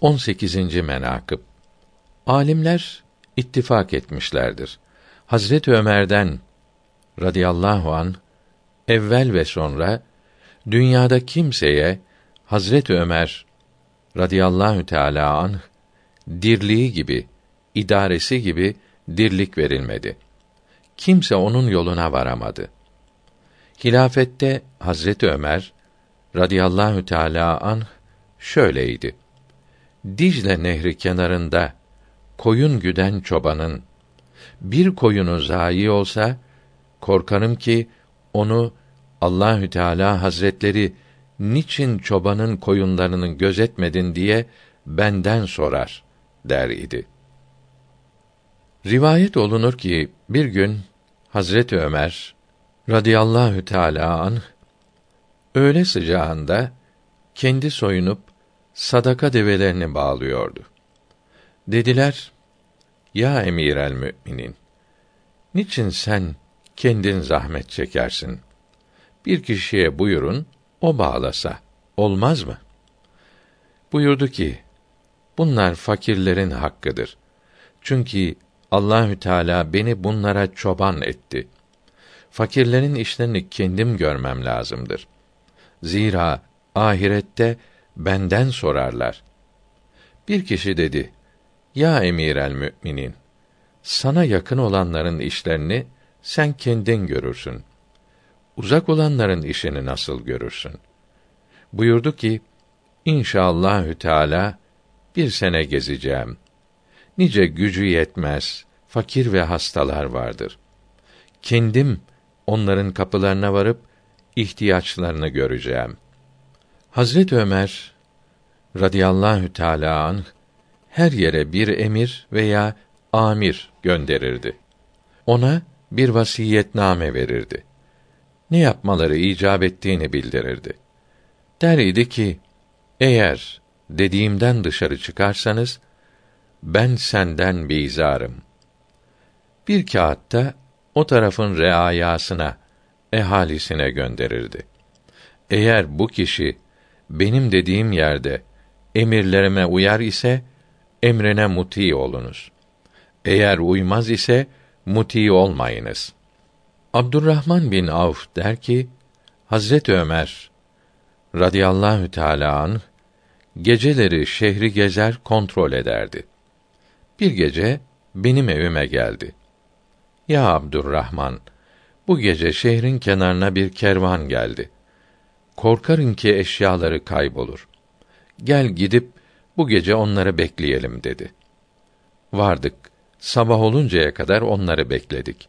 18. menakıb Alimler ittifak etmişlerdir. Hazret Ömer'den radıyallahu an evvel ve sonra dünyada kimseye Hazret Ömer radıyallahu teala anh dirliği gibi, idaresi gibi dirlik verilmedi. Kimse onun yoluna varamadı. Hilafette Hazreti Ömer radıyallahu teala anh şöyleydi. Dicle Nehri kenarında koyun güden çobanın bir koyunu zayi olsa korkarım ki onu Allahü Teala Hazretleri niçin çobanın koyunlarını gözetmedin diye benden sorar der idi. Rivayet olunur ki bir gün Hazreti Ömer radıyallahu teala anh öğle sıcağında kendi soyunup sadaka develerini bağlıyordu. Dediler: Ya emir el müminin, niçin sen kendin zahmet çekersin? Bir kişiye buyurun, o bağlasa, olmaz mı? Buyurdu ki, bunlar fakirlerin hakkıdır. Çünkü Allahü Teala beni bunlara çoban etti. Fakirlerin işlerini kendim görmem lazımdır. Zira ahirette benden sorarlar. Bir kişi dedi: Ya emir el müminin, sana yakın olanların işlerini sen kendin görürsün. Uzak olanların işini nasıl görürsün? Buyurdu ki, İnşallahü Teala bir sene gezeceğim. Nice gücü yetmez, fakir ve hastalar vardır. Kendim onların kapılarına varıp ihtiyaçlarını göreceğim. Hazret Ömer radıyallahu teala anh her yere bir emir veya amir gönderirdi. Ona bir vasiyetname verirdi. Ne yapmaları icap ettiğini bildirirdi. Der idi ki, eğer dediğimden dışarı çıkarsanız, ben senden bizarım. Bir kağıtta o tarafın reayasına, ehalisine gönderirdi. Eğer bu kişi benim dediğim yerde emirlerime uyar ise emrine muti olunuz. Eğer uymaz ise muti olmayınız. Abdurrahman bin Avf der ki Hazret Ömer radıyallahu teala anh geceleri şehri gezer kontrol ederdi. Bir gece benim evime geldi. Ya Abdurrahman, bu gece şehrin kenarına bir kervan geldi. Korkarım ki eşyaları kaybolur. Gel gidip bu gece onları bekleyelim dedi. Vardık. Sabah oluncaya kadar onları bekledik.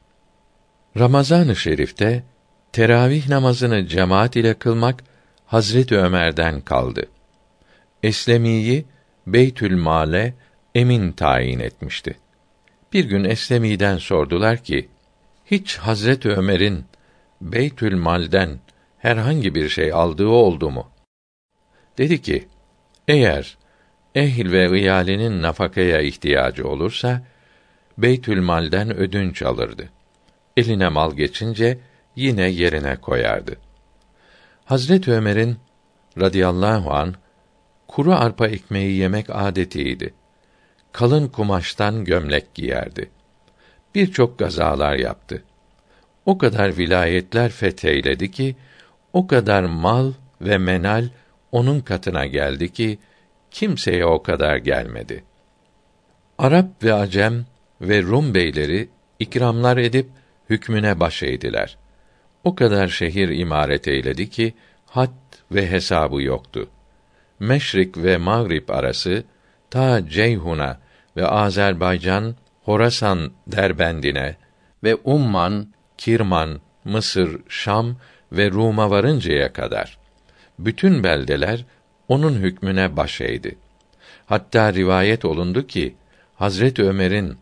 Ramazan-ı Şerif'te teravih namazını cemaat ile kılmak Hazret Ömer'den kaldı. Eslemiyi Beytül Male emin tayin etmişti. Bir gün Eslemi'den sordular ki: Hiç Hazret Ömer'in Beytül Mal'den herhangi bir şey aldığı oldu mu? Dedi ki: Eğer ehil ve iyalinin nafakaya ihtiyacı olursa Beytül Mal'den ödünç alırdı. Eline mal geçince yine yerine koyardı. Hazret Ömer'in radıyallahu an kuru arpa ekmeği yemek adetiydi. Kalın kumaştan gömlek giyerdi. Birçok gazalar yaptı. O kadar vilayetler fetheyledi ki o kadar mal ve menal onun katına geldi ki kimseye o kadar gelmedi. Arap ve Acem ve Rum beyleri ikramlar edip hükmüne baş eğdiler. O kadar şehir imaret eyledi ki had ve hesabı yoktu. Meşrik ve Mağrib arası ta Ceyhun'a ve Azerbaycan, Horasan derbendine ve Umman, Kirman, Mısır, Şam ve Rum'a varıncaya kadar bütün beldeler onun hükmüne baş eğdi. Hatta rivayet olundu ki Hazret Ömer'in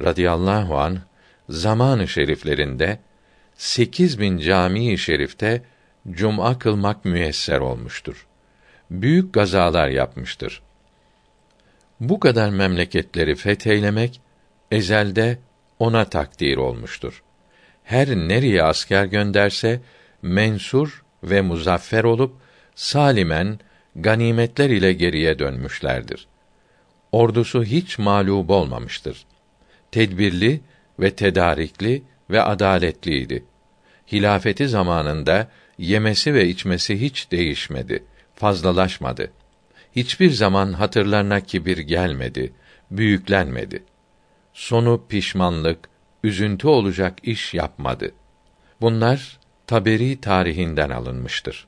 radıyallahu an zamanı şeriflerinde sekiz bin cami-i şerifte cuma kılmak müyesser olmuştur. Büyük gazalar yapmıştır. Bu kadar memleketleri fetheylemek ezelde ona takdir olmuştur. Her nereye asker gönderse mensur ve muzaffer olup salimen ganimetler ile geriye dönmüşlerdir. Ordusu hiç mağlup olmamıştır. Tedbirli ve tedarikli ve adaletliydi. Hilafeti zamanında yemesi ve içmesi hiç değişmedi, fazlalaşmadı. Hiçbir zaman hatırlarına kibir gelmedi, büyüklenmedi. Sonu pişmanlık, üzüntü olacak iş yapmadı. Bunlar Taberi tarihinden alınmıştır.